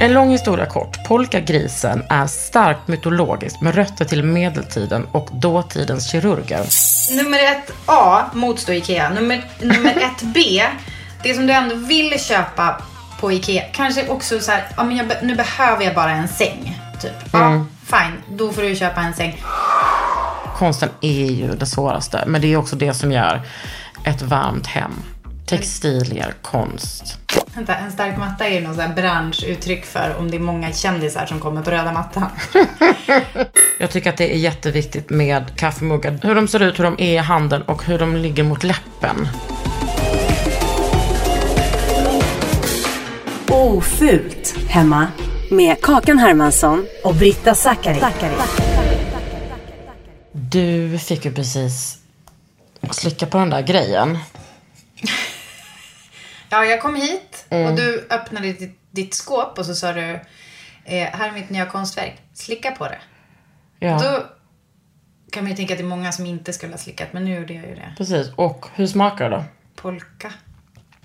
En lång historia kort. Polkagrisen är starkt mytologisk med rötter till medeltiden och dåtidens kirurger. Nummer ett A, motstå Ikea. Nummer, nummer ett B, det som du ändå vill köpa på Ikea. Kanske också så här, ja men jag, nu behöver jag bara en säng. Typ. Ja, fine. Då får du köpa en säng. Konsten är ju det svåraste, men det är också det som gör ett varmt hem. Textilier, konst. Vänta, en stark matta är ju någon branschuttryck för om det är många kändisar som kommer på röda mattan. Jag tycker att det är jätteviktigt med kaffemuggar. Hur de ser ut, hur de är i handen och hur de ligger mot läppen. Ofult hemma med Kakan Hermansson och Britta Zackari. Du fick ju precis slicka på den där grejen. Ja, jag kom hit Mm. och du öppnade ditt, ditt skåp och så sa du, eh, här är mitt nya konstverk, slicka på det. Ja, Då kan man ju tänka att det är många som inte skulle ha slickat, men nu gjorde jag ju det. precis. Och hur smakar det då? Polka.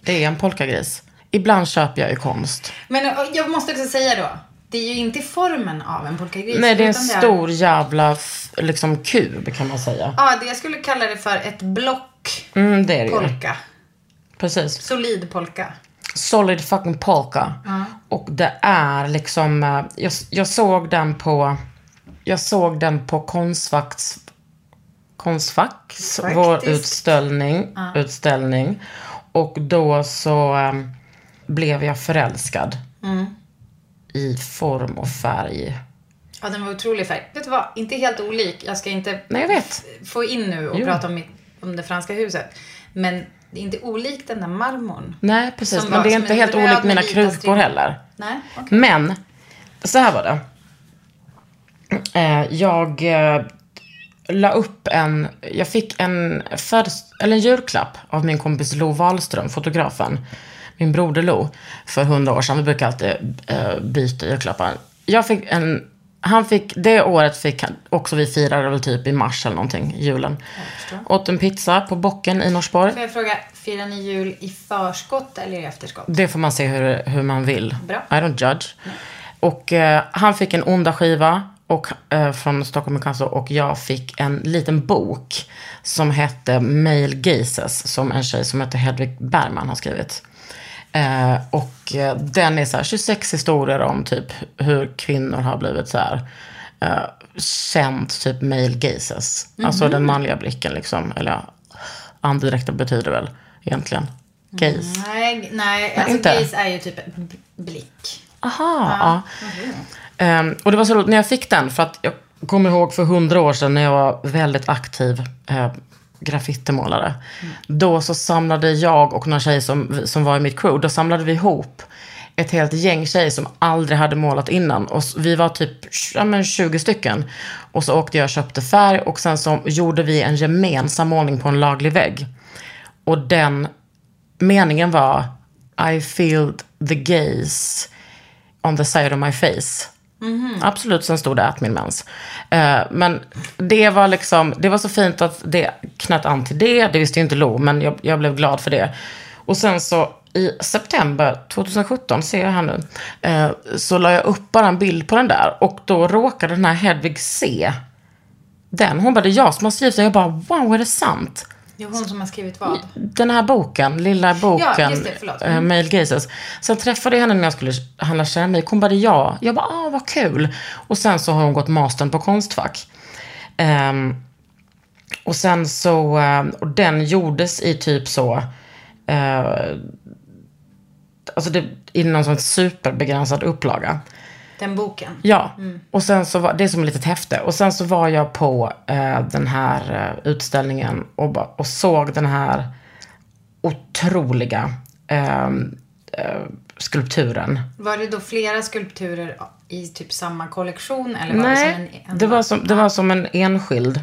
Det är en polkagris. Ibland köper jag ju konst. Men eh, jag måste också säga då, det är ju inte formen av en polkagris. Nej, det är en stor jävla f- liksom kub kan man säga. Ja, det jag skulle kalla det för ett block Mm, det är det polka. Precis. Solid polka. Solid fucking polka. Och det är liksom, eh, jag, jag såg den på, jag såg den på Konstfacks, Konstfacks, vår utställning, utställning. Och då så eh, blev jag förälskad. I form och färg. Ja, den var otrolig färg. Vet du vad? Inte helt olik. Jag ska inte Nej, jag få in nu och Jo. prata om, mitt, om det franska huset. Men det är inte olikt den där marmorn. Nej, precis. Men det är inte helt olikt mina krukor heller. Nej, okej. Men, så här var det. Eh, jag eh, la upp en, jag fick en, födels- eller en julklapp av min kompis Lo Wahlström, fotografen. Min broder Lo, för hundra år sedan. Vi brukar alltid eh, byta julklappar. Jag fick en, han fick, det året fick han, också vi firade väl typ i mars eller någonting, julen. Åt en pizza på Bocken i Norsborg. Får jag fråga, firar ni jul i förskott eller i efterskott? Det får man se hur, hur man vill. Bra. I don't judge. Och eh, han fick en onda skiva och, eh, från Stockholm Inkasso och jag fick en liten bok som hette Male Gazes som en tjej som heter Hedvig Bergman har skrivit. Eh, och eh, den är så här 26 historier om typ hur kvinnor har blivit så här eh, känt typ male gazes. Alltså den manliga blicken liksom. Eller ja, andirekta betyder väl egentligen gaze. Nej, nej. Alltså inte? gaze är ju typ blick. Aha, ja. Ehm, och det var så roligt när jag fick den, för att jag kommer ihåg för hundra år sedan när jag var väldigt aktiv eh, graffitimålare. Då så samlade jag och några tjejer som, som var i mitt crew, då samlade vi ihop ett helt gäng tjejer som aldrig hade målat innan. Och vi var typ ja, men 20 stycken. Och så åkte jag och köpte färg och sen så gjorde vi en gemensam målning på en laglig vägg. Och den meningen var I feel the gaze on the side of my face. Mm-hmm. Absolut, sen stod det ät min mens. Eh, men det var liksom, det var så fint att det knöt an till det. Det visste ju inte Lo, men jag, jag blev glad för det. Och sen så i september 2017, ser jag här nu, eh, så la jag upp bara en bild på den där. Och då råkade den här Hedvig se den. Hon bara, det är jag som har skrivit den. Jag bara, wow, är det sant? Det är hon som har skrivit vad? Den här boken, lilla boken, Ja, just det, förlåt. eh, Male Gazes. Sen träffade jag henne när jag skulle handla keramik. Hon bara, är jag. Bara, ah, vad kul. Och sen så har hon gått mastern på Konstfack. Ehm, och sen så, eh, och den gjordes i typ så, eh, alltså det, i någon sån superbegränsad upplaga. Den boken. Ja, och sen så var det är som ett litet häfte. Och sen så var jag på eh, den här eh, utställningen och, ba, och såg den här otroliga eh, eh, skulpturen. Var det då flera skulpturer i typ samma kollektion? Eller var det som en, Nej, en det var som, det var som en enskild,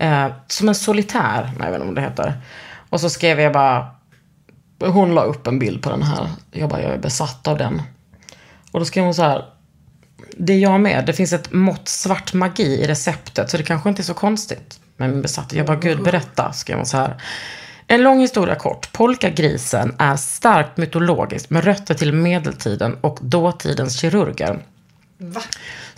eh, som en solitär, nej, jag vet inte om det heter. Och så skrev jag bara, hon la upp en bild på den här. Jag bara, jag är besatt av den. Och då skrev hon så här, det är jag med. Det finns ett mått svart magi i receptet, så det kanske inte är så konstigt. Men min besatthet, jag bara, gud berätta, skrev hon så här. En lång historia kort. Polkagrisen är starkt mytologisk med rötter till medeltiden och dåtidens kirurger. Va?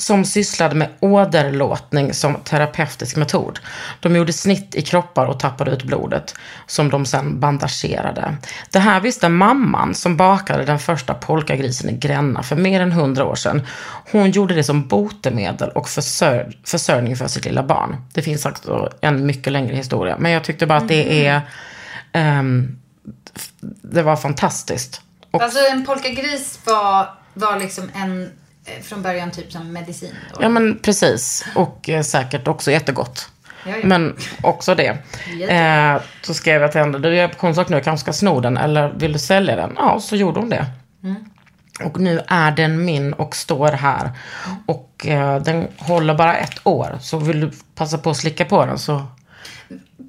Som sysslade med åderlåtning som terapeutisk metod. De gjorde snitt i kroppar och tappade ut blodet. Som de sen bandagerade. Det här visste mamman som bakade den första polkagrisen i Gränna för mer än hundra år sedan. Hon gjorde det som botemedel och försör- försörjning för sitt lilla barn. Det finns alltså en mycket längre historia. Men jag tyckte bara att det är... ehm, f- det var fantastiskt. Och Alltså en polkagris var, var liksom en, från början typ som medicin. Då. Ja men precis. Och eh, säkert också jättegott. Ja, ja. Men också det. Eh, så skrev jag till henne, du är på konstsak nu, jag kanske ska sno den eller vill du sälja den? Ja, så gjorde hon det. Och nu är den min och står här. Och eh, den håller bara ett år. Så vill du passa på att slicka på den så...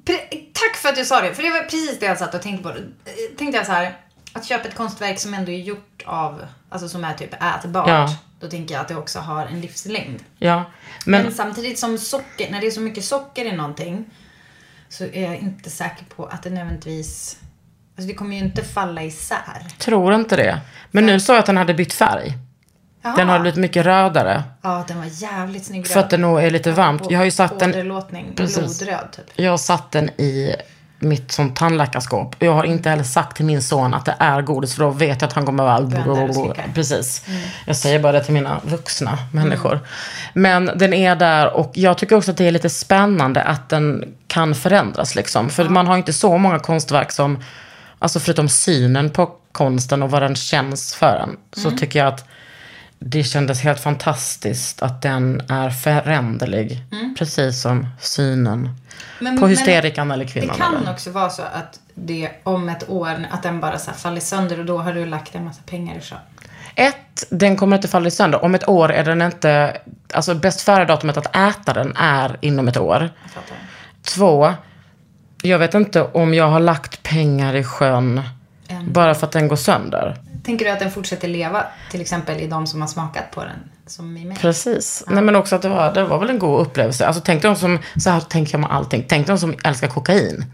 Pre- Tack för att du sa det, för det var precis det jag satt och tänkte på. Eh, Tänkte jag så här, att köpa ett konstverk som ändå är gjort av, alltså som är typ ätbart. Ja. Då tänker jag att det också har en livslängd. Ja. Men, Men, samtidigt som socker, när det är så mycket socker i någonting så är jag inte säker på att det nödvändigtvis, alltså det kommer ju inte falla isär. tror inte det. Men nu sa jag att den hade bytt färg. Jaha. Den har blivit mycket rödare. Ja, den var jävligt snygg För att det nog är lite varmt. Jag har ju satt den... Åderlåtning, blodröd typ. Jag har satt den i mitt som tandläkarskåp. Jag har inte heller sagt till min son att det är godis. För då vet jag att han kommer vara... Precis. Jag säger bara det till mina vuxna människor. Men den är där och jag tycker också att det är lite spännande att den kan förändras liksom. För man har inte så många konstverk som, alltså förutom synen på konsten och vad den känns för en. Så tycker jag att det kändes helt fantastiskt att den är föränderlig. Precis som synen Men- på hysterikan eller Det kvinnan. kan eller? också vara så att det om ett år, att den bara så här faller sönder och då har du lagt en massa pengar i sjön. Ett, den kommer inte falla sönder. Om ett år är den inte... Alltså bäst före-datumet att äta den är inom ett år. Jag. Två, jag vet inte om jag har lagt pengar i sjön En. bara för att den går sönder. Tänker du att den fortsätter leva, till exempel i de som har smakat på den, som i mig? Precis. Nej men också att det var, det var väl en god upplevelse. Alltså tänk de som, så här tänker jag med allting. Tänk de som älskar kokain.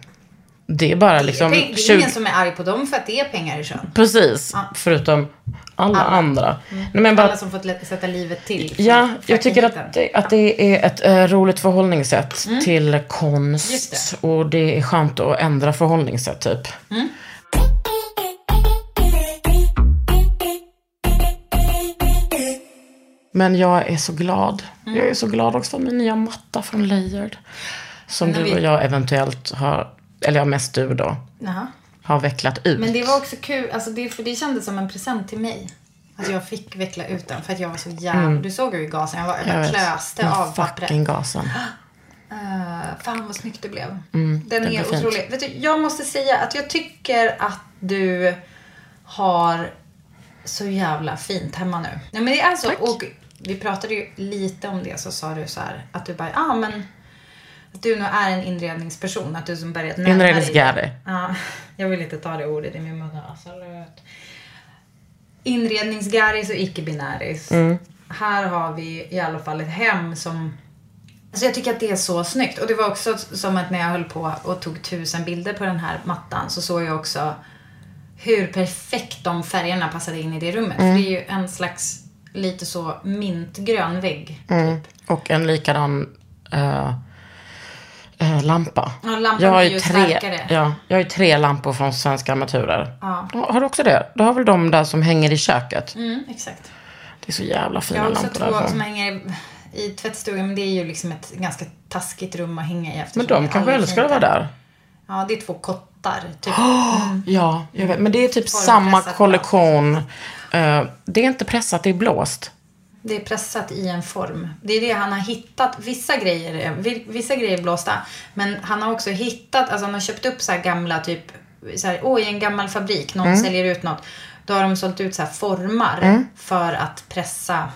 Det är bara liksom det är 20 ingen som är arg på dem för att det är pengar i sjön. Precis. Förutom alla, Alla. andra. Nej, men bara, Alla som fått sätta livet till. Ja, jag tycker att det, att det är ett eh, roligt förhållningssätt till Mm. Just konst. Och det är skönt att ändra förhållningssätt typ. Mm. Men jag är så glad. Jag är så glad också för min nya matta från Layered. Som du vi- och jag eventuellt har, eller ja, mest du då, Jaha. har vecklat ut. Men det var också kul, alltså det, för det kändes som en present till mig. Att jag fick veckla ut den för att jag var så jävla... Du såg i gasen jag var. Jag Mm. Jag klöste Den av pappret. fucking gasen. Uh, fan vad snyggt det blev. Mm, det Den är fint. otrolig. Vet du, jag måste säga att jag tycker att du har så jävla fint hemma nu. Nej men det är så. Och vi pratade ju lite om det så sa du så här att du bara, ja ah, men att du nu är en inredningsperson. Att du som börjat närma Inredningsgärde. Ja, jag vill inte ta det ordet i min mun. Absolut. Inredningsgaris och icke-binäris. Mm. Här har vi i alla fall ett hem som Alltså jag tycker att det är så snyggt. Och det var också som att när jag höll på och tog tusen bilder på den här mattan så såg jag också hur perfekt de färgerna passade in i det rummet. Mm. För det är ju en slags lite så mintgrön vägg. Mm. Och en likadan eh, eh, lampa. Ja, lampan jag har ju tre, starkare. ja, jag har ju tre lampor från Svenska Armaturer. Ja. Har du också det? Du har väl de där som hänger i köket? Mm, exakt. Det är så jävla Jag fina har också lampor två därifrån. som hänger i tvättstugan. Men det är ju liksom ett ganska taskigt rum att hänga i. Men de kanske älskar att vara där. Ja, det är två kottar. Typ. Ja, jag vet. Men det är typ samma kollektion. Eh, det är inte pressat, det är blåst. Det är pressat i en form. Det är det han har hittat. Vissa grejer vissa grejer är blåsta. Men han har också hittat, alltså han har köpt upp så här gamla typ, så här, åh i en gammal fabrik, någon Mm. säljer ut något. Då har de sålt ut så här formar för att pressa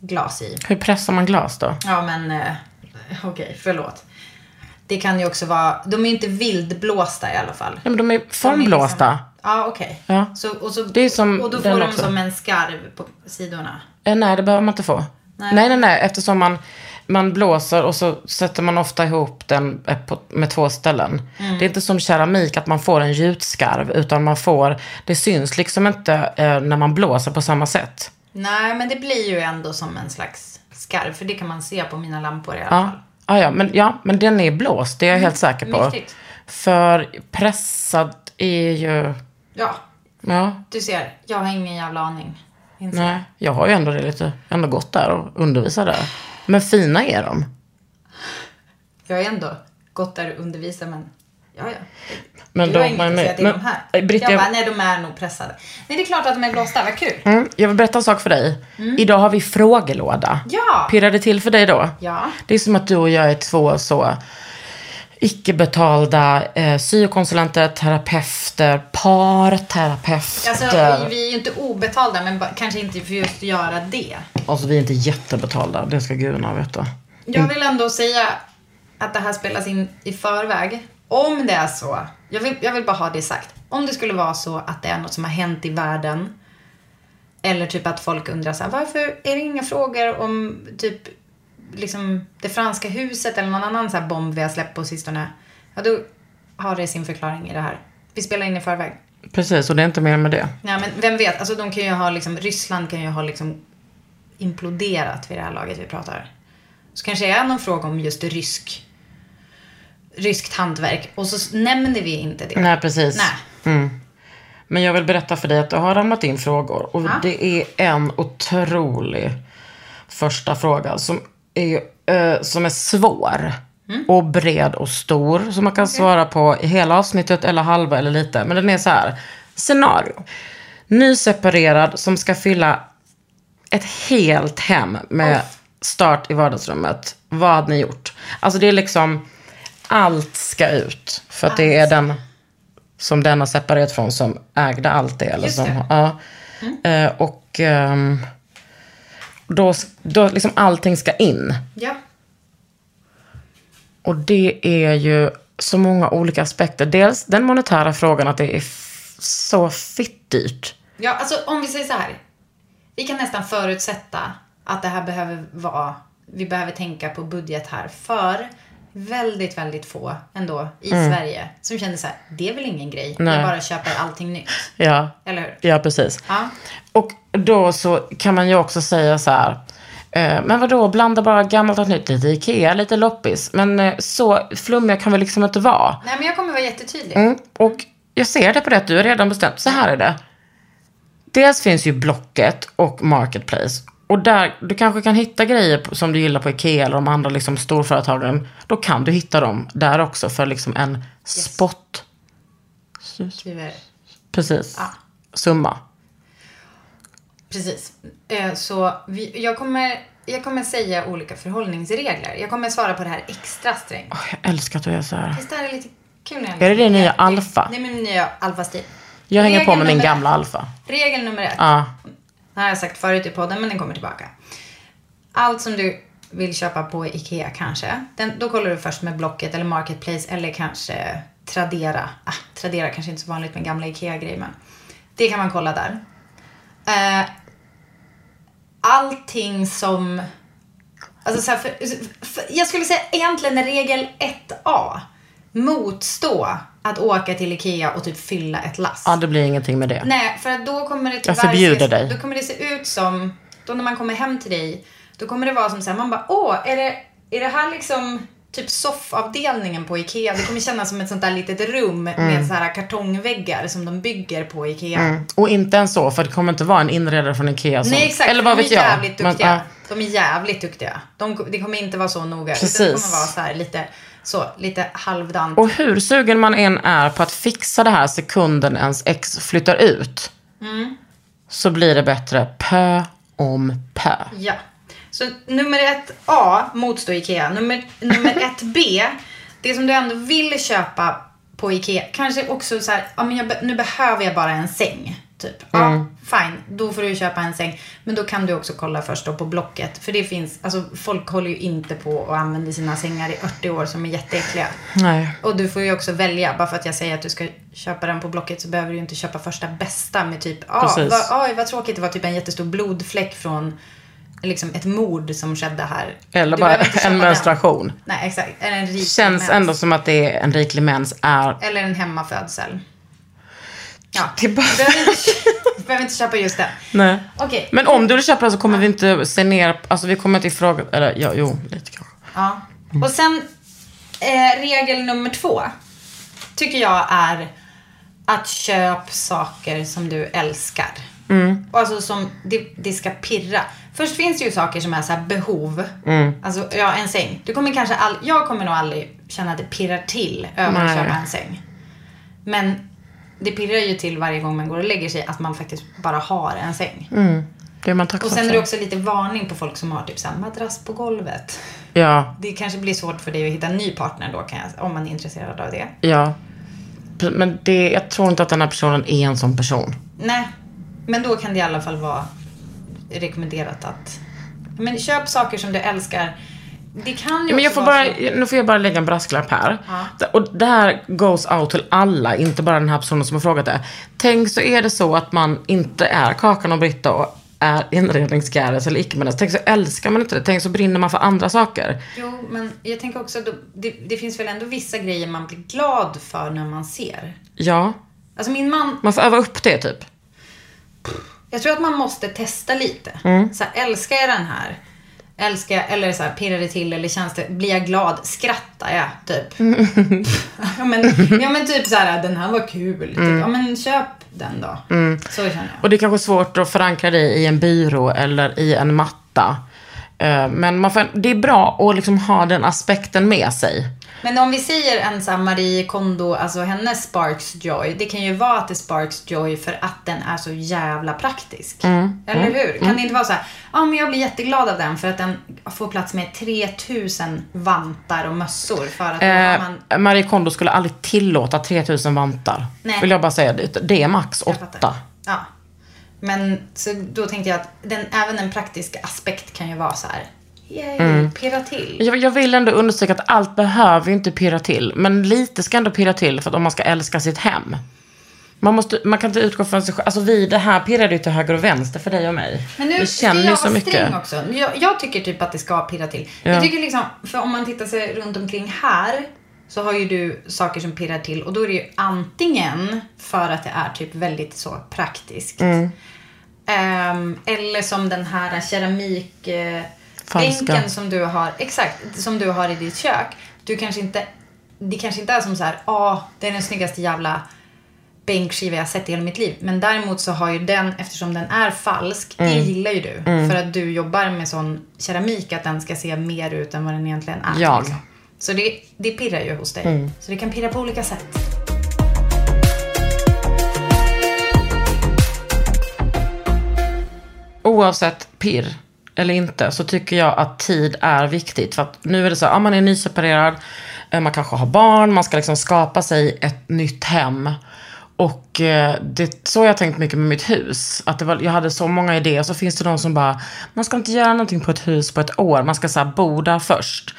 glas i. Hur pressar man glas då? Ja men, eh, okej, förlåt. Det kan ju också vara, de är ju inte vildblåsta i alla fall. Ja, men de är De är formblåsta. liksom- Ja, okej. Ja. Så, och, så, Det är som och då får de också. som en skarv på sidorna. Eh, nej, det behöver man inte få. Nej. Nej, nej, nej. Eftersom man, man blåser och så sätter man ofta ihop den eh, med två ställen. Mm. Det är inte som keramik att man får en gjutskarv. Utan man får, det syns liksom inte eh, när man blåser på samma sätt. Nej, men det blir ju ändå som en slags skarv. För det kan man se på mina lampor i alla Ja, fall. Ja, ja, men, ja men den är blåst. Det är jag helt säker på. Mäktigt. För pressad är ju... Ja, Ja, du ser. Jag har ingen jävla aning. Inser nej. Jag har ju ändå det lite, ändå gått där och undervisat där. Men fina är de. Jag har ändå gått där och undervisat, men... Ja, ja. Men du har de inget att säga till de här. Eh, jag jag- bara, nej de är nog pressade. Nej, det är klart att de är blåsta. Vad kul. Mm, jag vill berätta en sak för dig. Idag har vi frågelåda. Ja. Pirrar det till för dig då? Ja. Det är som att du och jag är två så icke-betalda eh, syokonsulenter, terapeuter, parterapeuter. Alltså, vi är ju inte obetalda, men kanske inte för just att göra det. Alltså vi är inte jättebetalda, det ska gudarna veta. Jag vill ändå säga att det här spelas in i förväg. Om det är så, jag vill, jag vill bara ha det sagt. Om det skulle vara så att det är något som har hänt i världen. Eller typ att folk undrar så här, varför är det inga frågor om typ liksom det franska huset eller någon annan så här bomb vi har släppt på sistone. Ja, då har det sin förklaring i det här. Vi spelar in i förväg. Precis, och det är inte mer med det. Nej, men vem vet? Alltså de kan ju ha liksom, Ryssland kan ju ha liksom imploderat vid det här laget vi pratar. Så kanske det är någon fråga om just rysk, ryskt hantverk. Och så nämner vi inte det. Nej, precis. Nej. Mm. Men jag vill berätta för dig att det har ramlat in frågor. Och Ja. det är en otrolig första fråga som är, eh, som är svår. Mm. Och bred och stor. Som man kan svara på i hela avsnittet eller halva eller lite. Men den är så här. Scenario. Nyseparerad som ska fylla ett helt hem med start i vardagsrummet. Vad hade ni gjort? Alltså det är liksom, allt ska ut. För att det är den som den har separerat från som ägde allt det. Eller Just som, det. Ja. Eh, och ehm, då, då liksom allting ska in. Ja. Och det är ju så många olika aspekter. Dels den monetära frågan att det är så fitt dyrt. ja, alltså om vi säger så här. Vi kan nästan förutsätta att det här behöver vara, vi behöver tänka på budget här. För väldigt, väldigt få ändå i Sverige som känner så här, det är väl ingen grej. Nej. Jag bara köper allting nytt. Ja, Eller hur? ja precis. Ja. Och då så kan man ju också säga så här. Eh, men vadå, blanda bara gammalt och nytt. Lite Ikea, lite loppis. Men eh, så flummiga kan vi liksom inte vara. Nej, men jag kommer vara jättetydlig. Mm. Och jag ser det på det att du har redan bestämt. Så här är det. Dels finns ju Blocket och Marketplace. Och där, du kanske kan hitta grejer på- som du gillar på Ikea eller de andra liksom storföretagen. Då kan du hitta dem där också för liksom en spot. Skriver. Precis. Ja. Summa. Precis. Eh, Så vi, jag, kommer, jag kommer säga olika förhållningsregler. Jag kommer svara på det här extra strängt. Åh, jag älskar att du gör så här. Visst är det lite kul när jag Är det din nya alfa? Det är min nya alfastil. Jag hänger på Regel med min nummer gamla alfa. Regel nummer ett. Ja. Det här har jag sagt förut i podden, men den kommer tillbaka. Allt som du vill köpa på Ikea kanske. Den, då kollar du först med Blocket eller Marketplace eller kanske Tradera. Ah, Tradera kanske inte är så vanligt med gamla Ikea-grejer men det kan man kolla där. Eh, allting som... Alltså så här, för, för, jag skulle säga egentligen regel 1A. Motstå att åka till Ikea och typ fylla ett lass. Ja, det blir ingenting med det. Nej, för att då kommer det Jag tyvärr förbjuder se, dig. Då kommer det se ut som, då när man kommer hem till dig, då kommer det vara som så här, man bara, åh, är det, är det här liksom typ soffavdelningen på Ikea? Det kommer kännas som ett sånt där litet rum med så här kartongväggar som de bygger på Ikea. Mm. Och inte ens så, för det kommer inte vara en inredare från Ikea som... Nej exakt, Eller vad de vet är jag. jävligt Men, duktiga. ja. De är jävligt duktiga. De, det kommer inte vara så noga. Precis. det kommer vara så här lite, så, lite halvdant. Och hur sugen man än är på att fixa det här sekunden ens ex flyttar ut. Mm. Så blir det bättre pö om pö. Ja. Så nummer ett A, motstå Ikea. Nummer, nummer ett B, det som du ändå vill köpa på Ikea. Kanske också så här, ja men jag, nu behöver jag bara en säng. Typ. Ja, fine. Då får du köpa en säng. Men då kan du också kolla först då på Blocket. För det finns, alltså folk håller ju inte på och använder sina sängar i 80 år som är jätteäckliga. Nej. Och du får ju också välja. Bara för att jag säger att du ska köpa den på Blocket så behöver du ju inte köpa första bästa med typ, ah, Precis. vad, oj vad tråkigt det var typ en jättestor blodfläck från liksom ett mord som skedde här. Eller bara en den. menstruation. Nej, exakt. Eller en rik Känns mens. ändå som att det är en riklig mens är... Eller en hemmafödsel. Ja, Det bara- behöver inte, behöver inte köpa just den. Nej. Okej. Men om du vill köpa den så kommer vi inte se ner, alltså vi kommer inte ifråga, eller ja, jo, lite kanske. Ja. Och sen eh, regel nummer två. Tycker jag är att köp saker som du älskar. Och Alltså som det, det ska pirra. Först finns det ju saker som är så behov. Alltså ja, en säng. Du kommer kanske all, jag kommer nog aldrig känna att det pirrar till över att köpa en säng. Men det pirrar ju till varje gång man går och lägger sig att man faktiskt bara har en säng. Det är man Och tacksam sen är det också lite varning på folk som har typ här madrass på golvet. Ja, Det kanske blir svårt för dig att hitta en ny partner då, kan jag, om man är intresserad av det. ja. Men det, jag tror inte att den här personen är en sån person. Nej, men då kan det i alla fall vara rekommenderat att... Men köp saker som du älskar. Det kan ju Men jag får bara, nu får jag bara lägga en brasklapp här. Ja. Och det här goes out till alla, inte bara den här personen som har frågat det. Tänk så är det så att man inte är Kakan och Britta och är inredningsgäres eller icke men Tänk så älskar man inte det. Tänk så brinner man för andra saker. Jo, men jag tänker också, då, det, det finns väl ändå vissa grejer man blir glad för när man ser. Ja, Alltså min man, man får öva upp det typ. jag tror att man måste testa lite. Mm. Så här, älskar jag den här? Älskar jag, eller så här, pirrar det till eller känns det, blir jag glad? Skrattar jag? Typ. ja, men, ja men typ så här, den här var kul. Typ. Mm. Ja men köp den då. Så känner jag. Och det är kanske svårt att förankra det i en byrå eller i en matta. Eh, Men man får, det är bra att liksom ha den aspekten med sig. Men om vi säger en här Marie Kondo, alltså hennes Sparks Joy. Det kan ju vara att det Sparks Joy för att den är så jävla praktisk. Mm. Eller hur? Kan det inte vara så här, ja men jag blir jätteglad av den för att den får plats med 3000 vantar och mössor. För att har man, Eh, Marie Kondo skulle aldrig tillåta 3000 vantar. Nej. Vill jag bara säga. Det, är max åtta. Ja. Men så då tänkte jag att den, även en praktisk aspekt kan ju vara så här, yay, Mm. pirra till. Jag, jag vill ändå understryka att allt behöver inte pirra till. Men lite ska ändå pirra till för att om man ska älska sitt hem. Man, måste, man kan inte utgå från sig själv. Alltså vi, det här pirrar ju till höger och vänster för dig och mig. Men nu vi känner jag så mycket. också. Jag, jag tycker typ att det ska pirra till. Ja. Jag tycker liksom, för om man tittar sig runt omkring här så har ju du saker som pirrar till och då är det ju antingen för att det är typ väldigt så praktiskt. Mm. Ehm, eller som den här keramik eh, Falska. bänken som du har, exakt, som du har i ditt kök. Du kanske inte, det kanske inte är som så här, ah, det är den snyggaste jävla bänkskiva jag sett i hela mitt liv. Men däremot så har ju den, eftersom den är falsk, det gillar ju du. För att du jobbar med sån keramik att den ska se mer ut än vad den egentligen är. Jag. liksom. Så det, det pirrar ju hos dig. Så det kan pirra på olika sätt. Oavsett pirr eller inte så tycker jag att tid är viktigt. För att nu är det så, ja, man är nyseparerad, eh, man kanske har barn, man ska liksom skapa sig ett nytt hem. Och eh, det, så har jag tänkt mycket med mitt hus. Att var, jag hade så många idéer. Så finns det de som bara, man ska inte göra någonting på ett hus på ett år. Man ska så här, bo där först.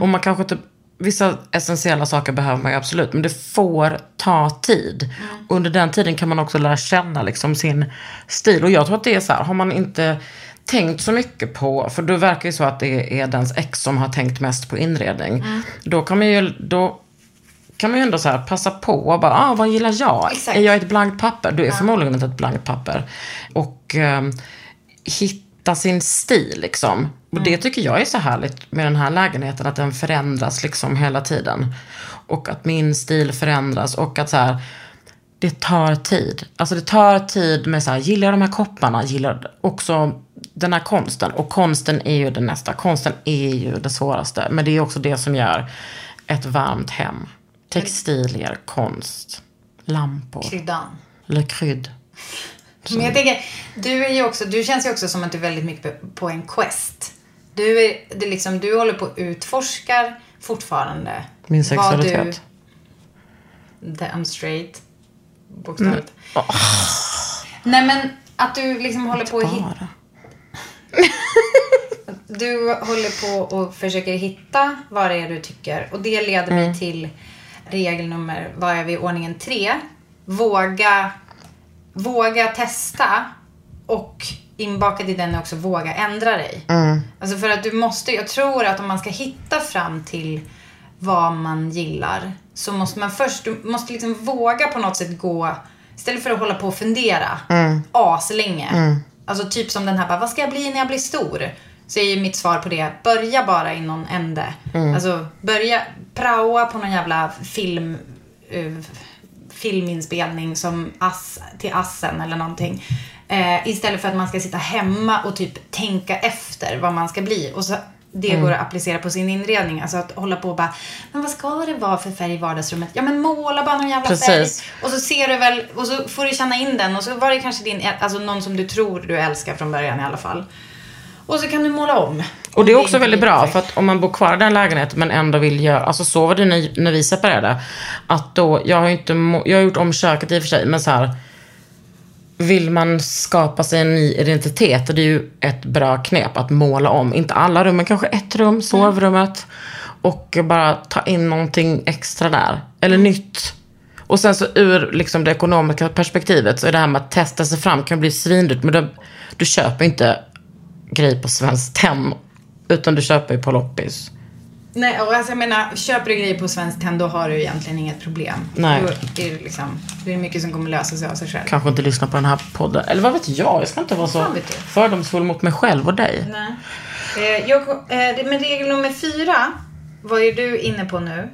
Och man kanske inte, vissa essentiella saker behöver man ju absolut. Men det får ta tid. Och under den tiden kan man också lära känna liksom, sin stil. Och jag tror att det är så här, har man inte tänkt så mycket på, för då verkar det så att det är dens ex som har tänkt mest på inredning. Då kan man ju, då kan man ju ändå så passa på och bara, ah, vad gillar jag? Exakt. Är jag ett blankt papper? Du är förmodligen inte ett blankt papper. Och ehm, hitta sin stil liksom. Och det tycker jag är så härligt med den här lägenheten, att den förändras liksom hela tiden. Och att min stil förändras och att så här, det tar tid. Alltså det tar tid med så här, gillar jag de här kopparna? Gillar också den här konsten? Och konsten är ju det nästa. Konsten är ju det svåraste. Men det är också det som gör ett varmt hem. Textilier, konst, lampor, Kryddan. eller krydd. Men jag tänker, du, är ju också, du känns ju också som att du är väldigt mycket på- en quest. Du, är, det liksom, du håller på och utforskar fortfarande. Min sexualitet. Du, damn straight. Bokstavligt. Nej men att du liksom håller på att hitta... Du håller på och försöker hitta vad det är du tycker. Och det leder Mm. mig till regel nummer, vad är vi, ordningen tre. Våga, våga testa och inbakad i den är också våga ändra dig. Mm. Alltså för att du måste, jag tror att om man ska hitta fram till vad man gillar så måste man först, du måste liksom våga på något sätt gå, istället för att hålla på och fundera Mm. aslänge. Alltså typ som den här, bara, vad ska jag bli när jag blir stor? Så är ju mitt svar på det, börja bara i någon ände. Alltså börja praoa på någon jävla film, eh, filminspelning som ass, till Assen eller någonting. Eh, istället för att man ska sitta hemma och typ tänka efter vad man ska bli. Och så det Mm. går att applicera på sin inredning. Alltså att hålla på och bara, men vad ska det vara för färg i vardagsrummet? Ja men måla bara någon jävla Precis. färg. Och så ser du väl, och så får du känna in den. Och så var det kanske din, alltså någon som du tror du älskar från början i alla fall. Och så kan du måla om. Och det är också väldigt bra, för att om man bor kvar i den lägenheten men ändå vill göra, alltså så var det när, när vi separerade. Att då, jag har ju inte, jag har gjort om köket i och för sig, men så här. Vill man skapa sig en ny identitet, det är ju ett bra knep att måla om. Inte alla rum, men kanske ett rum, sovrummet. Och bara ta in någonting extra där. Eller nytt. Och sen så ur liksom det ekonomiska perspektivet så är det här med att testa sig fram kan bli svindyrt. Men då, du köper inte grejer på Svenskt Tenn. Utan du köper ju på loppis. Nej, och alltså jag menar, köper du grejer på Svenskt Tenn då har du egentligen inget problem. Nej. Då är det liksom, det är mycket som kommer lösa sig av sig själv. Kanske inte lyssna på den här podden. Eller vad vet jag? Jag ska inte vara så fördomsfull mot mig själv och dig. Nej. Eh, jag, eh, det- men regel nummer fyra var ju du inne på nu.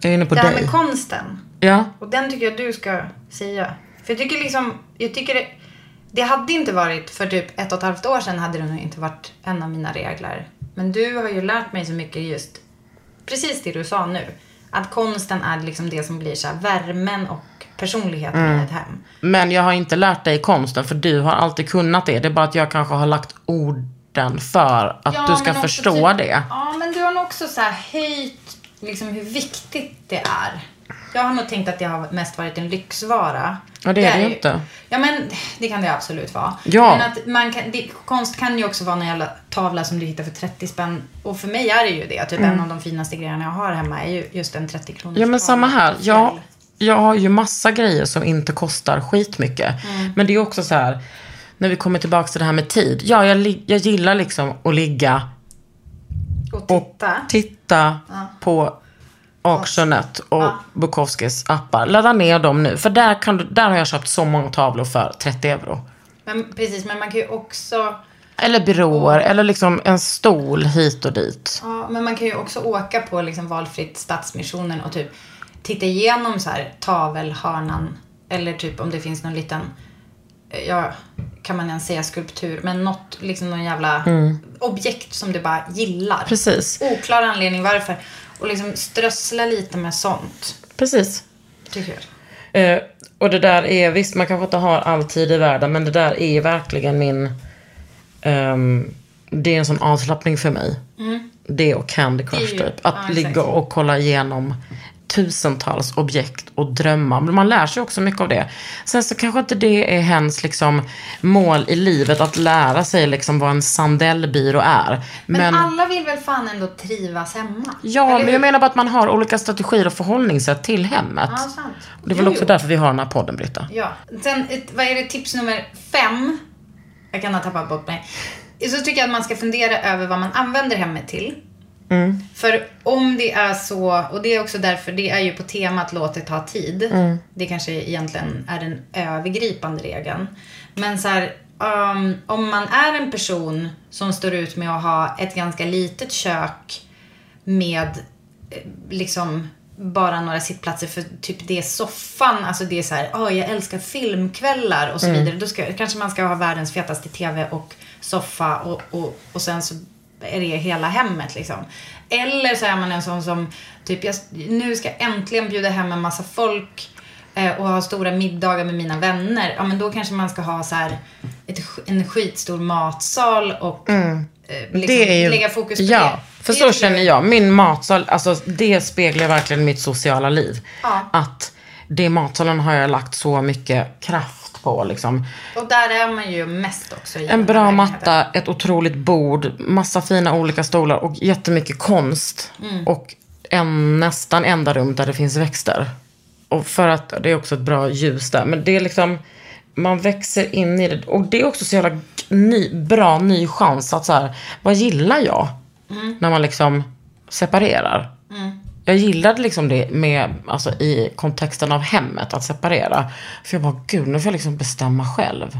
Jag är inne på det här dig. med konsten. Ja. Och den tycker jag du ska säga. För jag tycker liksom, jag tycker det, det hade inte varit, för typ ett och ett halvt år sedan hade det nog inte varit en av mina regler. Men du har ju lärt mig så mycket just, precis det du sa nu. Att konsten är liksom det som blir så värmen och personligheten Mm. i ett hem. Men jag har inte lärt dig konsten för du har alltid kunnat det. Det är bara att jag kanske har lagt orden för att Ja, du ska förstå typ- det. Ja, men du har nog också så höjt liksom hur viktigt det är. Jag har nog tänkt att det har mest varit en lyxvara. Ja, det är det ju inte. Ja, men det kan det absolut vara. Ja. Men att man kan, det, konst kan ju också vara en jävla tavla som du hittar för 30 spänn. Och för mig är det ju det. Typ en av de finaste grejerna jag har hemma är ju just en 30 kronors Mm. Ja men samma här. Jag, jag har ju massa grejer som inte kostar skitmycket. Mm. Men det är också så här. När vi kommer tillbaka till det här med tid. Ja, jag, jag gillar liksom att ligga Och och titta. titta på Auctionet och Bukowskis appar. Ladda ner dem nu. För där, kan du, där har jag köpt så många tavlor för 30 euro. Men, precis, men man kan ju också... Eller byråer, eller liksom en stol hit och dit. Ja, men man kan ju också åka på liksom valfritt Stadsmissionen och typ titta igenom så här tavelhörnan. Eller typ om det finns någon liten, ja, kan man ens säga skulptur, men något, liksom någon jävla objekt som du bara gillar. Precis. Oklar anledning varför. Och liksom strössla lite med sånt, Precis. tycker jag. Eh, och det där är, visst man kanske inte har all tid i världen, men det där är verkligen min, ehm, det är en sån avslappning för mig. Det och Candy Crush Mm. Typ. Att ja, ligga och kolla igenom tusentals objekt och drömmar. Men man lär sig också mycket av det. Sen så kanske inte det är hens liksom, mål i livet, att lära sig liksom vad en sandellbyrå är. Men, Men, alla vill väl fan ändå trivas hemma? ja, men jag menar bara att man har olika strategier och förhållningssätt till hemmet. Ja, sant. Och det är väl Jo, också jo. därför vi har den här podden, Britta. Ja. Sen, vad är det, tips nummer fem? Jag kan ha tappat bort mig. Så tycker jag att man ska fundera över vad man använder hemmet till. För om det är så, och det är också därför, det är ju på temat låt det ta tid. Det kanske egentligen är den övergripande regeln. Men så här, um, om man är en person som står ut med att ha ett ganska litet kök med eh, liksom bara några sittplatser för typ det är soffan, alltså det är så här, oh, jag älskar filmkvällar och så vidare. Då ska, kanske man ska ha världens fetaste TV och soffa och, och, och sen så är det hela hemmet liksom. Eller så är man en sån som, typ jag, nu ska jag äntligen bjuda hem en massa folk eh, och ha stora middagar med mina vänner. Ja men då kanske man ska ha så här ett, en skitstor matsal och eh, liksom Mm. det är ju, lägga fokus på ja, det. för Det så känner jag. Min matsal, alltså det speglar verkligen mitt sociala liv. Ja. Att det matsalen har jag lagt så mycket kraft på liksom. Och där är man ju mest också. En bra matta, ett otroligt bord, massa fina olika stolar och jättemycket konst. Mm. Och en nästan enda rum där det finns växter. Och för att det är också ett bra ljus där. Men det är liksom, man växer in i det. Och det är också så jävla ny, bra ny chans att så här, vad gillar jag? Mm. När man liksom separerar. Jag gillade liksom det med, alltså i kontexten av hemmet, att separera. För jag bara, gud, nu får jag liksom bestämma själv.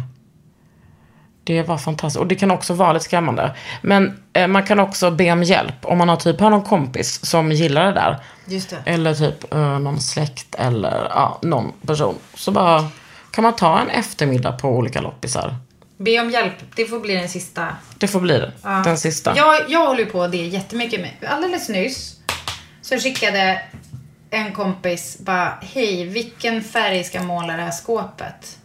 Det var fantastiskt. Och det kan också vara lite skrämmande. Men eh, man kan också be om hjälp. Om man har typ har någon kompis som gillar det där. Just det. Eller typ eh, någon släkt eller ja, någon person. Så bara kan man ta en eftermiddag på olika loppisar. Be om hjälp. Det får bli den sista. Det får bli det. Den sista. Jag, jag håller på det jättemycket med. Alldeles nyss så skickade en kompis bara, hej, vilken färg ska måla det här skåpet?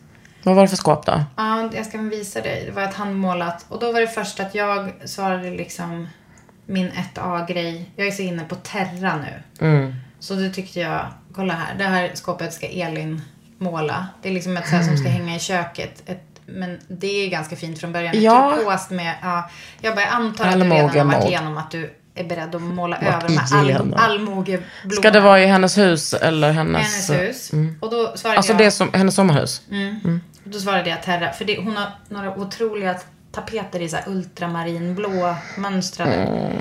Vad var det för skåp då? Ja, jag ska visa dig. Det var ett handmålat. Och då var det först att jag svarade liksom min 1A-grej. Jag är så inne på Terra nu. Mm. Så då tyckte jag, kolla här, det här skåpet ska Elin måla. Det är liksom ett så här som ska hänga i köket. Ett, men det är ganska fint från början. Ja. turkost med, ja, jag bara jag antar att du redan har varit igenom att du är beredd att måla Varit över här all, igenom. allmogeblommorna. Ska det vara i hennes hus eller hennes... hennes hus? Och då svarade Alltså jag, det som, hennes sommarhus? då svarade jag Terra, för det, hon har några otroliga tapeter i så här ultramarinblå mönstrade. Mm.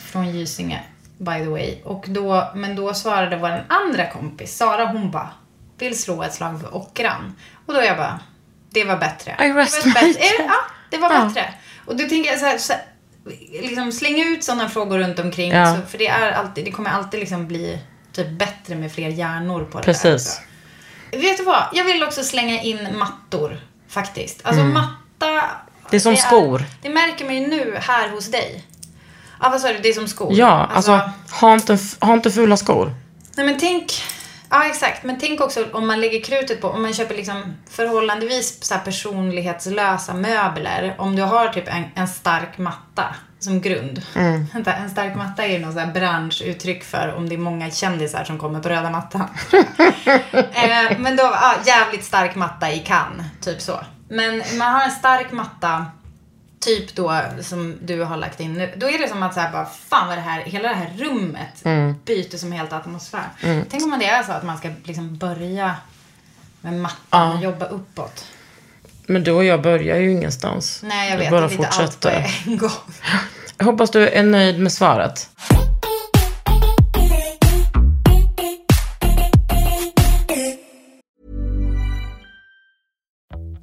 Från Gysinge, by the way. Och då, men då svarade vår andra kompis, Sara, hon bara, vill slå ett slag för ockran. Och då jag bara, det var bättre. I rest det var my bättre. Ja, det var Ja. bättre. Och då tänker jag så här, så här liksom släng ut sådana frågor runt omkring. Ja. Så, för det, är alltid, det kommer alltid liksom bli typ bättre med fler hjärnor på det där. Precis. också. Vet du vad? Jag vill också slänga in mattor. Faktiskt. Alltså matta. Mm. Det är som skor. Det märker man ju nu här hos dig. Ja, vad sa du? Det är som skor. Ja, alltså, ha, inte, ha inte fula skor. Nej men tänk, ja exakt, men tänk också om man lägger krutet på, om man köper liksom förhållandevis så personlighetslösa möbler. Om du har typ en, en stark matta som grund. Mm. En stark matta är ju något så här branschuttryck för om det är många kändisar som kommer på röda mattan. eh, men då, ja, jävligt stark matta i Cannes, typ så. Men man har en stark matta typ då som du har lagt in nu. Då är det som att så här bara, fan vad det här, hela det här rummet byter som helt atmosfär. Tänk om det är så att man ska liksom börja med mattan och jobba uppåt. Men du och jag börjar ju ingenstans. Nej, jag vet. bara det är lite allt på fortsätter. en gång. Jag hoppas du är nöjd med svaret.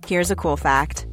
Here's a cool fact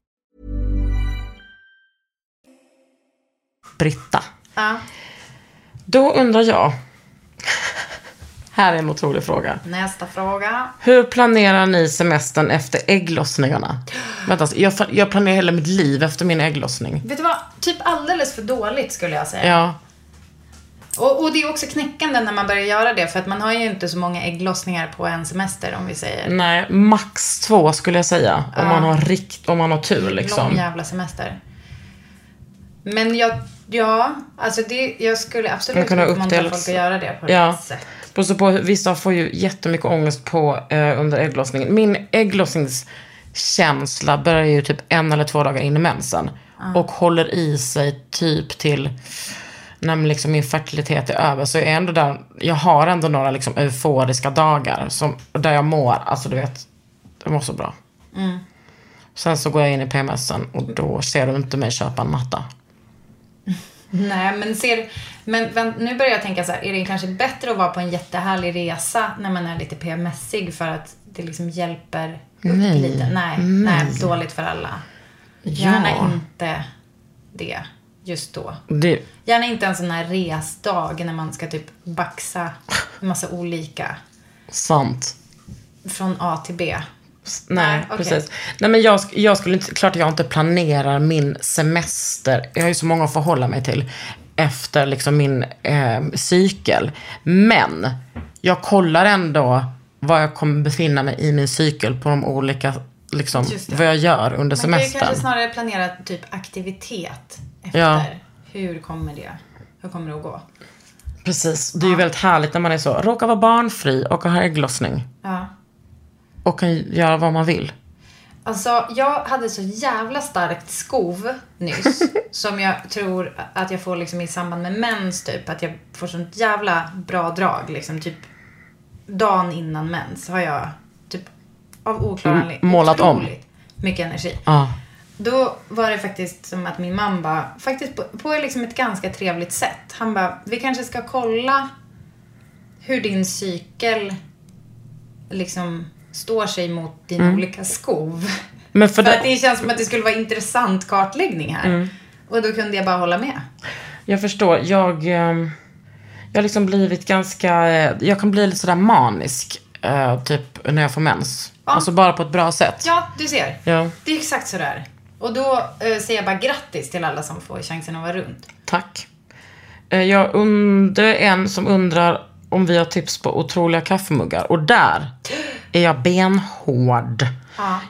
Britta. Ja. Då undrar jag. Här är en otrolig fråga. Nästa fråga. Hur planerar ni semestern efter ägglossningarna? Vänta, jag, jag planerar hela mitt liv efter min ägglossning. Vet du vad? Typ alldeles för dåligt skulle jag säga. Ja, Och, och det är också knäckande när man börjar göra det. För att man har ju inte så många ägglossningar på en semester om vi säger. nej, max två skulle jag säga. Om man har rikt, om man har tur Lång liksom. jävla semester. Men jag, ja, alltså det, jag skulle absolut ha uppmuntra folk att göra det på Ja. rätt sätt. Och så på, vissa får ju jättemycket ångest på, eh, under ägglossningen. Min ägglossningskänsla börjar ju typ en eller två dagar in i mensen. Och håller i sig typ till när liksom min fertilitet är över. Så jag är ändå där, jag har ändå några liksom euforiska dagar som, där jag mår, alltså du vet, jag mår så bra. Sen så går jag in i PMSen och då ser du inte mig köpa en matta. Nej, men ser, men vänt, nu börjar jag tänka så här, är det kanske bättre att vara på en jättehärlig resa när man är lite PMSig för att det liksom hjälper upp Nej. lite? Nej, nej, dåligt för alla. Gärna Ja. inte det just då. Det, Gärna inte en sån här resdag när man ska typ baxa en massa olika sant. från A till B. Nej, okej. precis. Nej, men jag, jag skulle inte, klart jag inte planerar min semester. Jag har ju så många att förhålla mig till efter liksom min eh, cykel. Men jag kollar ändå var jag kommer befinna mig i min cykel på de olika, liksom, vad jag gör under Man kan ju semestern. kanske snarare planera typ aktivitet efter. Ja. Hur kommer det? Hur kommer det att gå? Precis. Det är ju väldigt härligt när man är så, råkar vara barnfri och har ägglossning. Ja. Och kan göra vad man vill. Alltså, jag hade så jävla starkt skov nyss. som jag tror att jag får liksom i samband med mens typ. Att jag får sånt jävla bra drag. Liksom typ dagen innan mens har jag typ av oklar anledning målat om. mycket energi. Ja. Då var det faktiskt som att min man bara, faktiskt på, på liksom ett ganska trevligt sätt. Han bara, vi kanske ska kolla hur din cykel liksom står sig mot dina olika skov. Men för För det, att det känns som att det skulle vara intressant kartläggning här. Och då kunde jag bara hålla med. Jag förstår. Jag, eh, jag har liksom blivit ganska, eh, jag kan bli lite sådär manisk. eh, typ när jag får mens. Alltså bara på ett bra sätt. Ja, du ser. Ja. Det är exakt sådär. Och då eh, säger jag bara grattis till alla som får chansen att vara runt. Tack. Jag undrar en som undrar om vi har tips på otroliga kaffemuggar. Och där är jag benhård.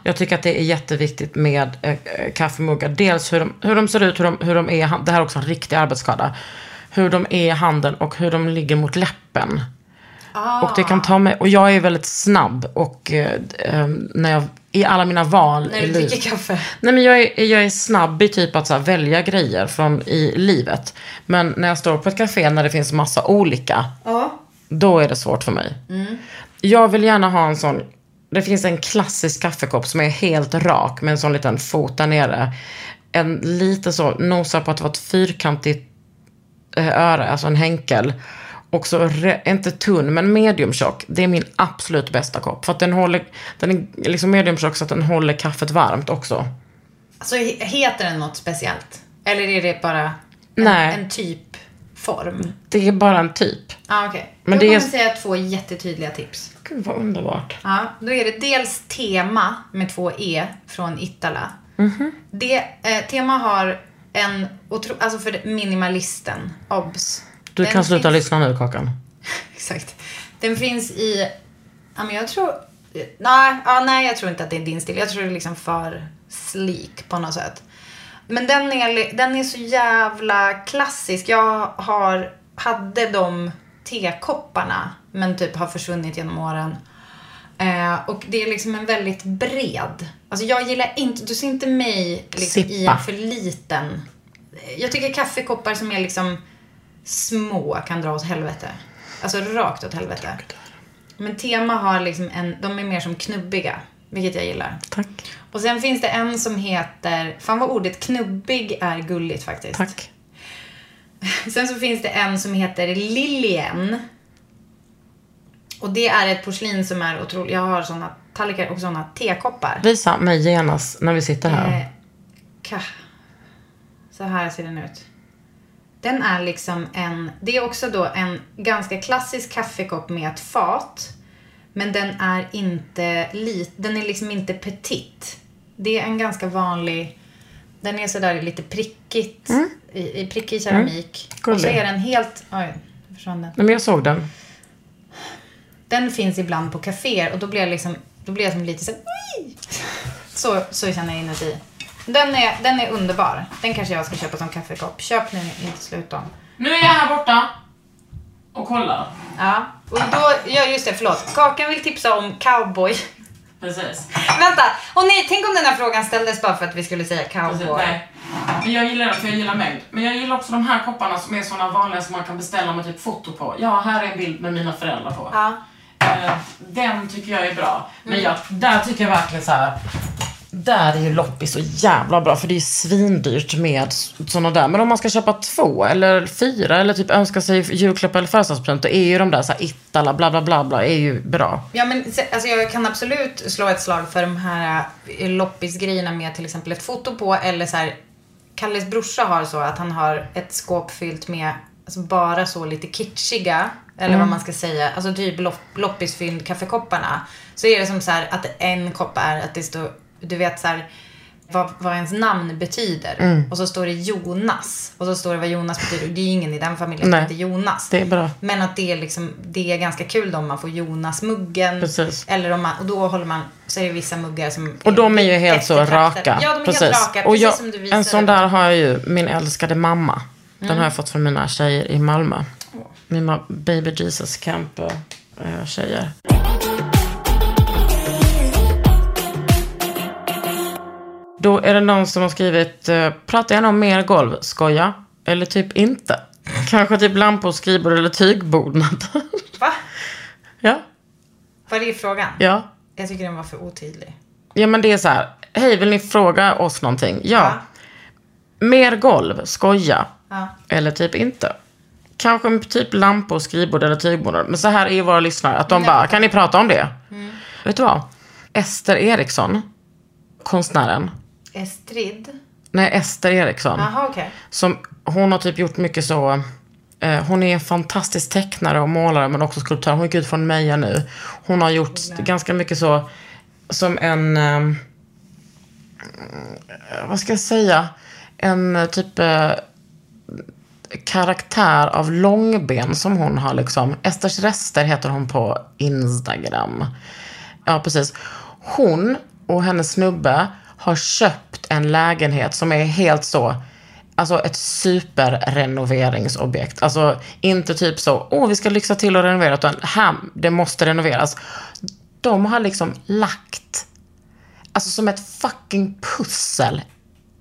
Jag tycker att det är jätteviktigt med eh, eh, kaffemuggar. Dels hur de, hur de ser ut, hur de, hur de är, det här är också en riktig arbetsskada. Hur de är i handen och hur de ligger mot läppen. Och det kan ta mig, och jag är väldigt snabb och eh, eh, när jag, i alla mina val När du dricker kaffe. Nej men jag är, jag är snabb i typ att så här, välja grejer från i livet. Men när jag står på ett café när det finns massa olika, Ja. Då är det svårt för mig. Jag vill gärna ha en sån, det finns en klassisk kaffekopp som är helt rak med en sån liten fot där nere. En lite så, nosar på att det var ett fyrkantigt eh, öre, alltså en henkel. Och så, inte tunn, men medium tjock. Det är min absolut bästa kopp. För att den håller, den är liksom medium tjock så att den håller kaffet varmt också. Alltså he- heter den något speciellt? Eller är det bara en, Nej. en typ form? Det är bara en typ. Ja, okej. Men Då det är- kommer jag säga två jättetydliga tips. Gud vad underbart. Ja, då är det dels Tema med två E från Ittala. Det, eh, Tema har en, otro, alltså för minimalisten, obs. Du Den kan sluta finns- lyssna nu, Kakan. Exakt. Den finns i, ja men jag tror, nej, ja, nej jag tror inte att det är din stil. Jag tror det är liksom för sleek på något sätt. Men den är, den är så jävla klassisk. Jag har, hade de tekopparna men typ har försvunnit genom åren. Eh, och det är liksom en väldigt bred. Alltså jag gillar inte, du ser inte mig liksom i en för liten. Jag tycker kaffekoppar som är liksom små kan dra åt helvete. Alltså rakt åt helvete. Men Tema har liksom en, de är mer som knubbiga. Vilket jag gillar. Tack. Och sen finns det en som heter, fan vad ordet knubbig är gulligt faktiskt. Tack. Sen så finns det en som heter Liljen. Och det är ett porslin som är otroligt. Jag har såna tallrikar och såna tekoppar. Visa mig genast när vi sitter här. Eh, ka. Så här ser den ut. Den är liksom en, det är också då en ganska klassisk kaffekopp med ett fat. Men den är inte lit, den är liksom inte petit. Det är en ganska vanlig, den är sådär lite prickigt, i, i prickig keramik. Och så Mm. Är den helt, oj, försvann den. Nej, men jag såg den. Den finns ibland på kaféer och då blir jag liksom, då blir jag som lite så, så Så känner jag inuti. Den är, den är underbar. Den kanske jag ska köpa som kaffekopp. Köp nu, inte slut om. Nu är jag här borta och kollar. Ja, och då, ja just det, förlåt. Kakan vill tipsa om cowboy. Precis. Vänta, och nej, tänk om den här frågan ställdes bara för att vi skulle säga cowboy. Nej. Men jag gillar den för jag gillar mängd. Men jag gillar också de här kopparna som är såna vanliga som man kan beställa med typ foto på. Ja, här är en bild med mina föräldrar på. Ja. Eh, den tycker jag är bra. Men jag, där tycker jag verkligen så här. Där är ju loppis så jävla bra för det är svindyrt med såna där. Men om man ska köpa två eller fyra eller typ önska sig julklapp eller födelsedagspresent då är ju de där så här Ittala bla bla bla bla är ju bra. Ja men alltså jag kan absolut slå ett slag för de här eh, loppisgrejerna med till exempel ett foto på eller så här. Kalles brorsa har så att han har ett skåp fyllt med alltså bara så lite kitschiga eller vad man ska säga, alltså typ lopp, loppisfynd kaffekopparna. Så är det som så här att en kopp är att det står, du vet så här vad, vad ens namn betyder. Och så står det Jonas. Och så står det vad Jonas betyder. Det är ingen i den familjen som Nej. heter Jonas. Det är bra. Men att det är liksom, det är ganska kul då om man får Jonas-muggen. Precis. Eller om man, och då håller man, så är det vissa muggar som Och de är ju helt så raka. Ja, de är precis. helt raka. och Precis jag, som du visade. en sån där har jag ju, min älskade mamma. Den har jag fått från mina tjejer i Malmö. Mina Baby Jesus Camp eh, Då är det någon som har skrivit, eh, prata gärna om mer golv, skoja. Eller typ inte. Kanske typ lampor, skrivbord eller tygbonad. Va? ja, Vad är frågan? ja. Jag tycker den var för otydlig. Ja men det är så här, hej vill ni fråga oss någonting? Ja. Ja. Mer golv, skoja. Ja. Eller typ inte. Kanske med typ lampor, skrivbord eller tygbord. Men så här är ju våra lyssnare, att de bara, kan ni prata om det? Vet du vad? Ester Eriksson, konstnären. Estrid? Nej, Ester Eriksson. Jaha, okej. Som, hon har typ gjort mycket så, eh, hon är en fantastisk tecknare och målare men också skulptör. Hon gick ut från Meja nu. Hon har gjort ganska mycket så, som en, eh, vad ska jag säga, en eh, typ eh, karaktär av långben som hon har liksom. Esters rester heter hon på Instagram. Ja, precis. Hon och hennes snubbe har köpt en lägenhet som är helt så, alltså ett superrenoveringsobjekt. Alltså inte typ så, åh vi ska lyxa till och renovera, utan här, det måste renoveras. De har liksom lagt, alltså som ett fucking pussel,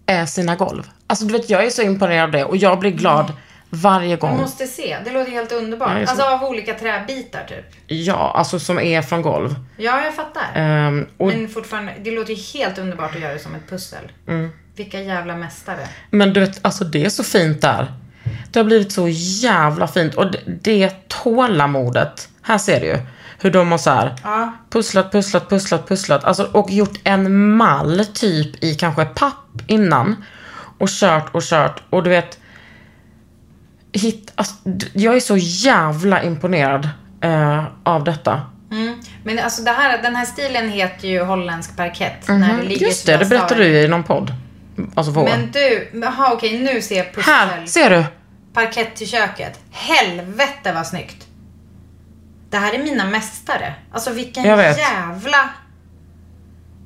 är sina golv. Alltså du vet, jag är så imponerad av det och jag blir glad varje Man gång. måste se. Det låter helt underbart. Ja, Alltså av olika träbitar typ. Ja, alltså som är från golv. Ja, jag fattar. Ehm, och, Men fortfarande, det låter ju helt underbart att göra det som ett pussel. Mm. Vilka jävla mästare. Men du vet, alltså det är så fint där. Det har blivit så jävla fint. Och det, det tålamodet. Här ser du ju. Hur de har så här Ja. pusslat, pusslat, pusslat, pusslat. Alltså, och gjort en mall typ i kanske papp innan. Och kört och kört. Och du vet. Hit, alltså, jag är så jävla imponerad eh, av detta. Mm. Men alltså det här, den här stilen heter ju holländsk parkett. Mhm. När det ligger Just det, det berättade du i någon podd. Alltså på. Men du, jaha okej nu ser jag Här, pussel. ser du? Parkett till köket. Helvete vad snyggt. Det här är mina mästare. Alltså vilken jävla...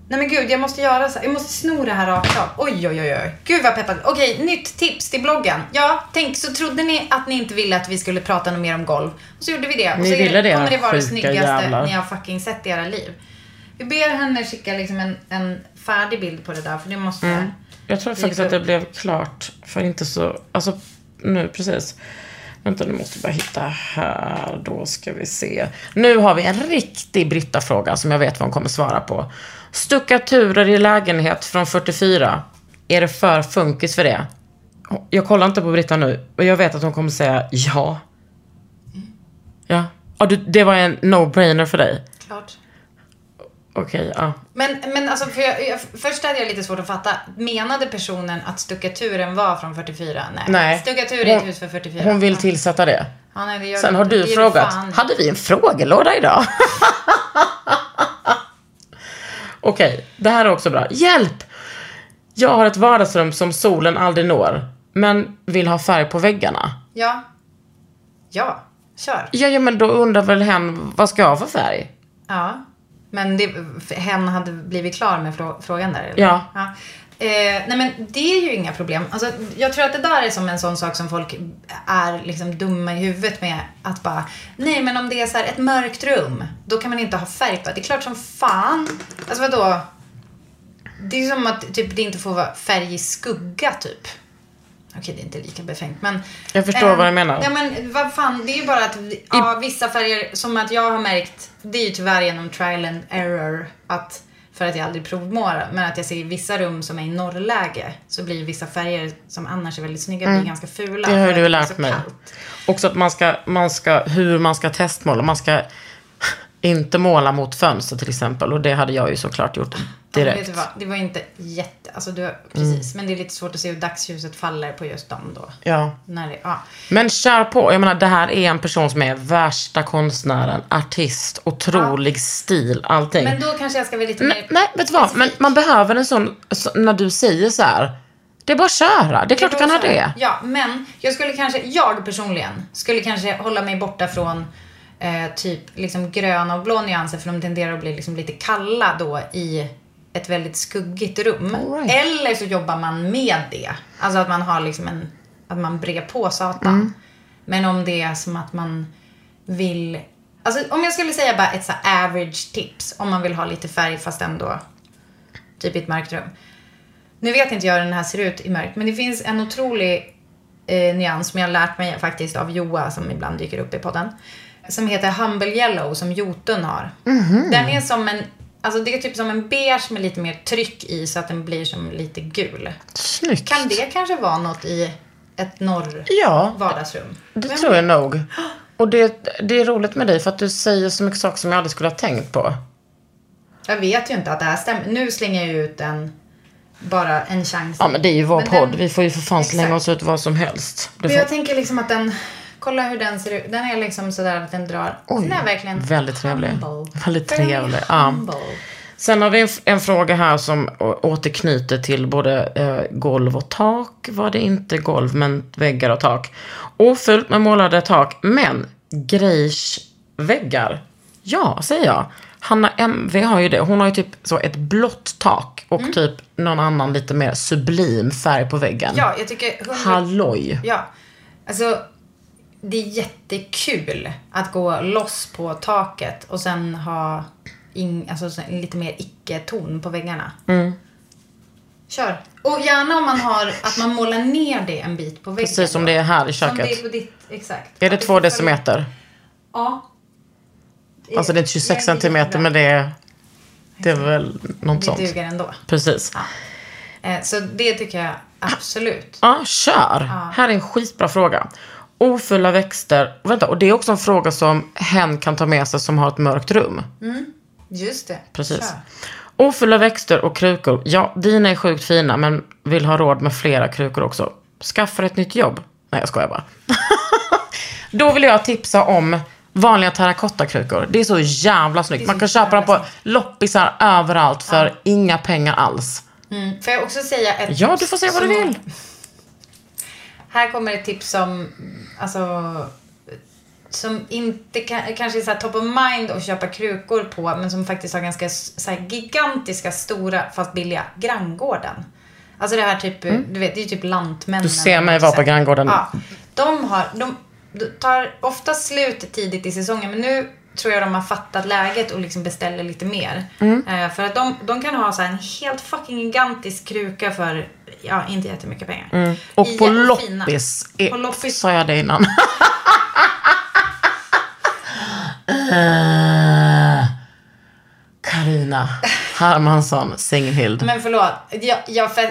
Nej men gud, jag måste göra så. Jag måste sno det här rakt av. Oj, oj, oj, oj. Gud vad peppad. Okej, nytt tips till bloggen. Ja, tänk så trodde ni att ni inte ville att vi skulle prata något mer om golv. Och så gjorde vi det. Och Ni så ville det, kommer det vara det snyggaste jävlar. ni har fucking sett i era liv. Vi ber henne skicka liksom en, en färdig bild på det där, för det måste... Mm. Jag tror faktiskt att det blev klart för inte så... Alltså, nu precis. Vänta, nu måste jag bara hitta här. Då ska vi se. Nu har vi en riktig Britta-fråga som jag vet vad hon kommer svara på. Stuckaturer i lägenhet från 44. Är det för funkis för det? Jag kollar inte på Britta nu, och jag vet att hon kommer säga ja. Ja. ja du, det var en no-brainer för dig? Klart. Okej, ja. Men, men alltså, för jag, jag, först hade jag lite svårt att fatta. Menade personen att stuckaturen var från 44? Nej. Nej. Stuckatur är ett hus för 44. Hon vill tillsätta det. Ja, nej, det Sen har du frågat, hade vi en frågelåda idag? Okej, det här är också bra. Hjälp! Jag har ett vardagsrum som solen aldrig når, men vill ha färg på väggarna. Ja. Ja, kör. Ja, ja men då undrar väl hen, vad ska jag ha för färg? Ja. Men det, hen hade blivit klar med frå, frågan där? Eller? Ja. Eh, nej men det är ju inga problem. Alltså, jag tror att det där är som en sån sak som folk är liksom dumma i huvudet med. Att bara, nej men om det är så här ett mörkt rum, då kan man inte ha färg på. Det är klart som fan. Alltså vadå? Det är som att typ, det inte får vara färg i skugga typ. Okej, det är inte lika befängt men... Jag förstår eh, vad du menar. Ja men vad fan, det är ju bara att ja, vissa färger, som att jag har märkt, det är ju tyvärr genom trial and error, att för att jag aldrig provmålar, men att jag ser i vissa rum som är i norrläge så blir vissa färger som annars är väldigt snygga blir ganska fula. Mm. Det har du är lärt mig. kallt. Också att man ska, man ska, hur man ska testmåla. Man ska inte måla mot fönster till exempel. Och det hade jag ju såklart gjort Ja, direkt. vad, det var inte jätte, alltså du, precis, men det är lite svårt att se hur dagsljuset faller på just dem då. Ja. När det, ja. Men kör på. Jag menar, det här är en person som är värsta konstnären, artist, otrolig stil, allting. Men då kanske jag ska vara lite nej, mer nej, vet du vad? Men man behöver en sån, så, när du säger så här. Det är bara att köra. Det är klart du kan ha det. Ja, men jag skulle kanske, jag personligen, skulle kanske hålla mig borta från eh, typ liksom gröna och blå nyanser för de tenderar att bli liksom lite kalla då i ett väldigt skuggigt rum. Right. Eller så jobbar man med det. Alltså att man har liksom en, att man brer på satan. Mm. Men om det är som att man vill, alltså om jag skulle säga bara ett så average tips, om man vill ha lite färg fast ändå typ i ett mörkt rum. Nu vet inte jag hur den här ser ut i mörkt, men det finns en otrolig eh, nyans som jag har lärt mig faktiskt av Joa som ibland dyker upp i podden. Som heter Humble Yellow som Jotun har. Den är som en, alltså det är typ som en beige med lite mer tryck i så att den blir som lite gul. Snyggt. Kan det kanske vara något i ett norr Ja, vardagsrum? det Vem tror jag vet? nog. Och det, det är roligt med dig för att du säger så mycket saker som jag aldrig skulle ha tänkt på. Jag vet ju inte att det här stämmer. Nu slänger jag ut en, bara en chans. Ja, men det är ju vår Men podd. den- Vi får ju för fan slänga Exakt. oss ut vad som helst. Du Men får... jag tänker liksom att den, kolla hur den ser ut. Den är liksom sådär att den drar. Oj, den är verkligen väldigt trevlig. humble. Väldigt trevlig, ja. Sen har vi en, en fråga här som återknyter till både eh, golv och tak. Var det inte golv, men väggar och tak. Ofullt med målade tak, men grejs väggar. Ja, säger jag. Hanna MV har ju det. Hon har ju typ så ett blått tak och typ någon annan lite mer sublim färg på väggen. Ja, jag tycker... hundra- Halloj. Ja. Alltså, det är jättekul att gå loss på taket och sen ha in, alltså, så- lite mer icke-ton på väggarna. Mm. Kör. Och gärna om man har, att man målar ner det en bit på väggen. Precis som det är här i Som köket. det är på ditt, exakt. Är det två decimeter? Ja. Alltså det är inte 26 Det är centimeter, men det är, det är väl något Det sånt. duger ändå. Precis. Eh, Så det tycker jag absolut. Ja, kör. Här är en skitbra fråga. Ofulla växter. Vänta, och det är också en fråga som hen kan ta med sig som har ett mörkt rum. Just det. Precis. Kör. Ofulla växter och krukor. Ja, dina är sjukt fina, men vill ha råd med flera krukor också. Skaffa ett nytt jobb. Nej, jag skojar bara. Då vill jag tipsa om vanliga terrakottakrukor. Det är så jävla snyggt. Man kan köpa dem på loppisar överallt för inga pengar alls. Mm. Får jag också säga ett Ja, du får säga vad du vill. Här kommer ett tips som, alltså, som inte kan, kanske är så top of mind att köpa krukor på, men som faktiskt har ganska så gigantiska, stora, fast billiga, granngården. Alltså det här typ, du vet, det är typ Lantmännen. Du ser mig vara på granngården. Ja. De har, de, de tar ofta slut tidigt i säsongen, men nu tror jag de har fattat läget och liksom beställer lite mer. Mm. Eh, för att de, de kan ha så en helt fucking gigantisk kruka för, ja, inte jättemycket pengar. Mm. Och på loppis, är, På loppis. sa jag det innan? Eh, Carina Hermansson Singhild. Men förlåt, jag, jag för,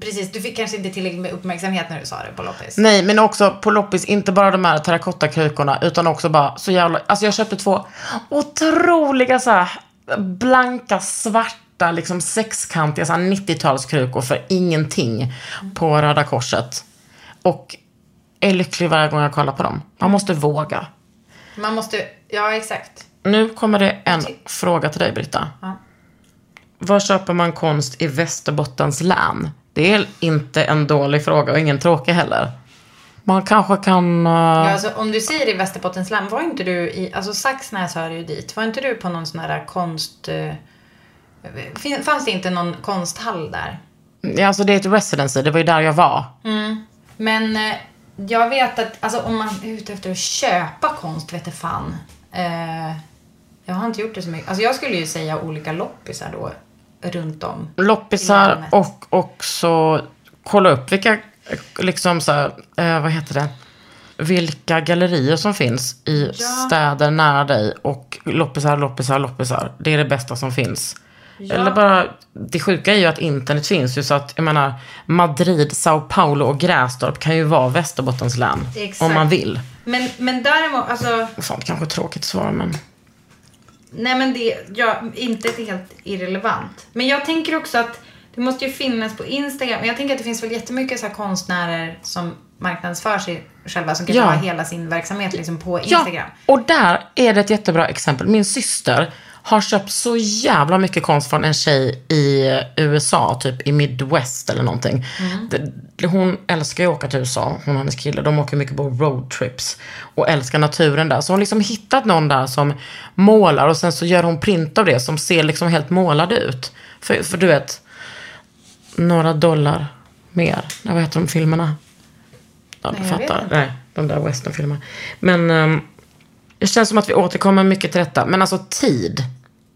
precis, du fick kanske inte tillräckligt med uppmärksamhet när du sa det på loppis. Nej, men också på loppis, inte bara de här terrakottakrukorna, utan också bara så jävla... Alltså jag köpte två otroliga så här blanka, svarta, liksom sexkantiga så här 90-talskrukor för ingenting på Röda Korset. Och är lycklig varje gång jag kollar på dem. Man måste våga. Man måste, ja exakt. Nu kommer det en fråga till dig, Britta. Ja. Var köper man konst i Västerbottens län? Det är inte en dålig fråga och ingen tråkig heller. Man kanske kan... eh, Ja, alltså, om du säger i Västerbottens län, var inte du i, alltså Saxnäs hör ju dit. Var inte du på någon sån här konst... fin- Fanns det inte någon konsthall där? Ja, alltså det är ett residency, det var ju där jag var. Men eh, jag vet att, alltså om man är ute efter att köpa konst, vet jag fan. Eh, jag har inte gjort det så mycket. Alltså jag skulle ju säga olika loppisar då, runt om. Loppisar och också kolla upp vilka, liksom så här, eh, vad heter det? Vilka gallerier som finns i Ja. städer nära dig och loppisar, loppisar, loppisar. Det är det bästa som finns. Eller bara, det sjuka är ju att internet finns ju så att, jag menar, Madrid, Sao Paulo och Grästorp kan ju vara Västerbottens län. Exakt. Om man vill. Men, men däremot, alltså, Fan, det kanske är tråkigt svar men. nej men det, ja, inte ett helt irrelevant. Men jag tänker också att det måste ju finnas på Instagram. Men Jag tänker att det finns väl jättemycket så här konstnärer som marknadsför sig själva, som kan Ja. ha hela sin verksamhet liksom på Instagram. Ja, och där är det ett jättebra exempel. Min syster har köpt så jävla mycket konst från en tjej i USA, typ i Midwest eller någonting. Det- Hon älskar ju att åka till USA, hon och hennes kille. De åker mycket på roadtrips och älskar naturen där. Så hon har liksom hittat någon där som målar och sen så gör hon print av det som ser liksom helt målad ut. För, för du vet, några dollar mer. Vad heter de filmerna? Ja, du fattar. Nej, de där westernfilmerna. Men um, det känns som att vi återkommer mycket till detta. Men alltså tid.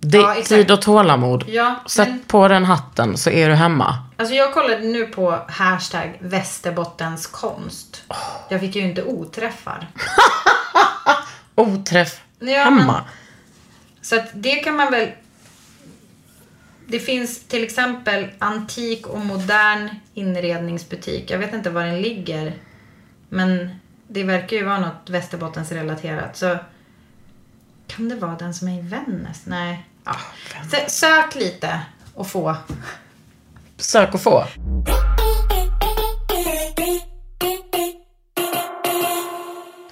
Det, Ja, exakt. tid och tålamod. Ja, Sätt men- på den hatten så är du hemma. Alltså jag kollade nu på hashtag Västerbottens konst. Jag fick ju inte oträffar. Oträff Ja, hemma. men- Så att det kan man väl... Det finns till exempel antik och modern inredningsbutik. Jag vet inte var den ligger. Men det verkar ju vara något Västerbottens relaterat. Så kan det vara den som är i Vännäs? Nej. Ja. Sö- Sök lite och få. Sök och få.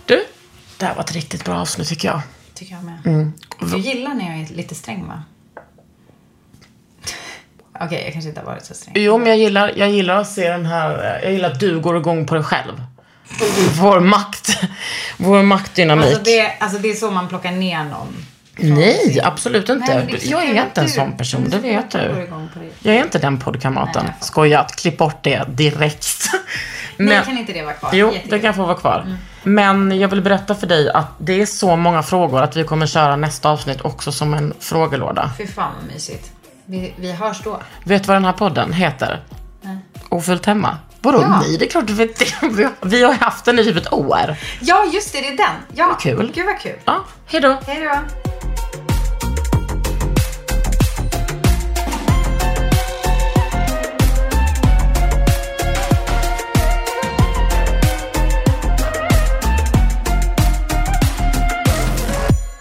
Du, det här var ett riktigt bra avsnitt tycker jag. Tycker jag med. Mm. Du gillar när jag är lite sträng va? Okej, jag kanske inte har varit så sträng. Jo, men jag gillar, jag gillar att se den här, jag gillar att du går igång på dig själv. Vår makt, vår maktdynamik. Alltså det, alltså det är så man plockar ner någon. Nej, absolut inte. Nej, men så jag är inte en sån person, men det vet du. Jag är inte den poddkamraten. Nej, jag Skojat, klipp bort det direkt. Nej, kan inte det vara kvar? Jo, det kan få vara kvar. Mm. Men jag vill berätta för dig att det är så många frågor att vi kommer köra nästa avsnitt också som en frågelåda. Fy fan vad mysigt. Vi, vi hörs då. Vet du vad den här podden heter? Nej. Ofullt hemma. Vadå Ja. nej? Det är klart du vet det. Vi har- Vi har haft den i typ ett år. Ja, just det, det är den. Ja, Vad kul. Gud vad kul. Ja, hej då.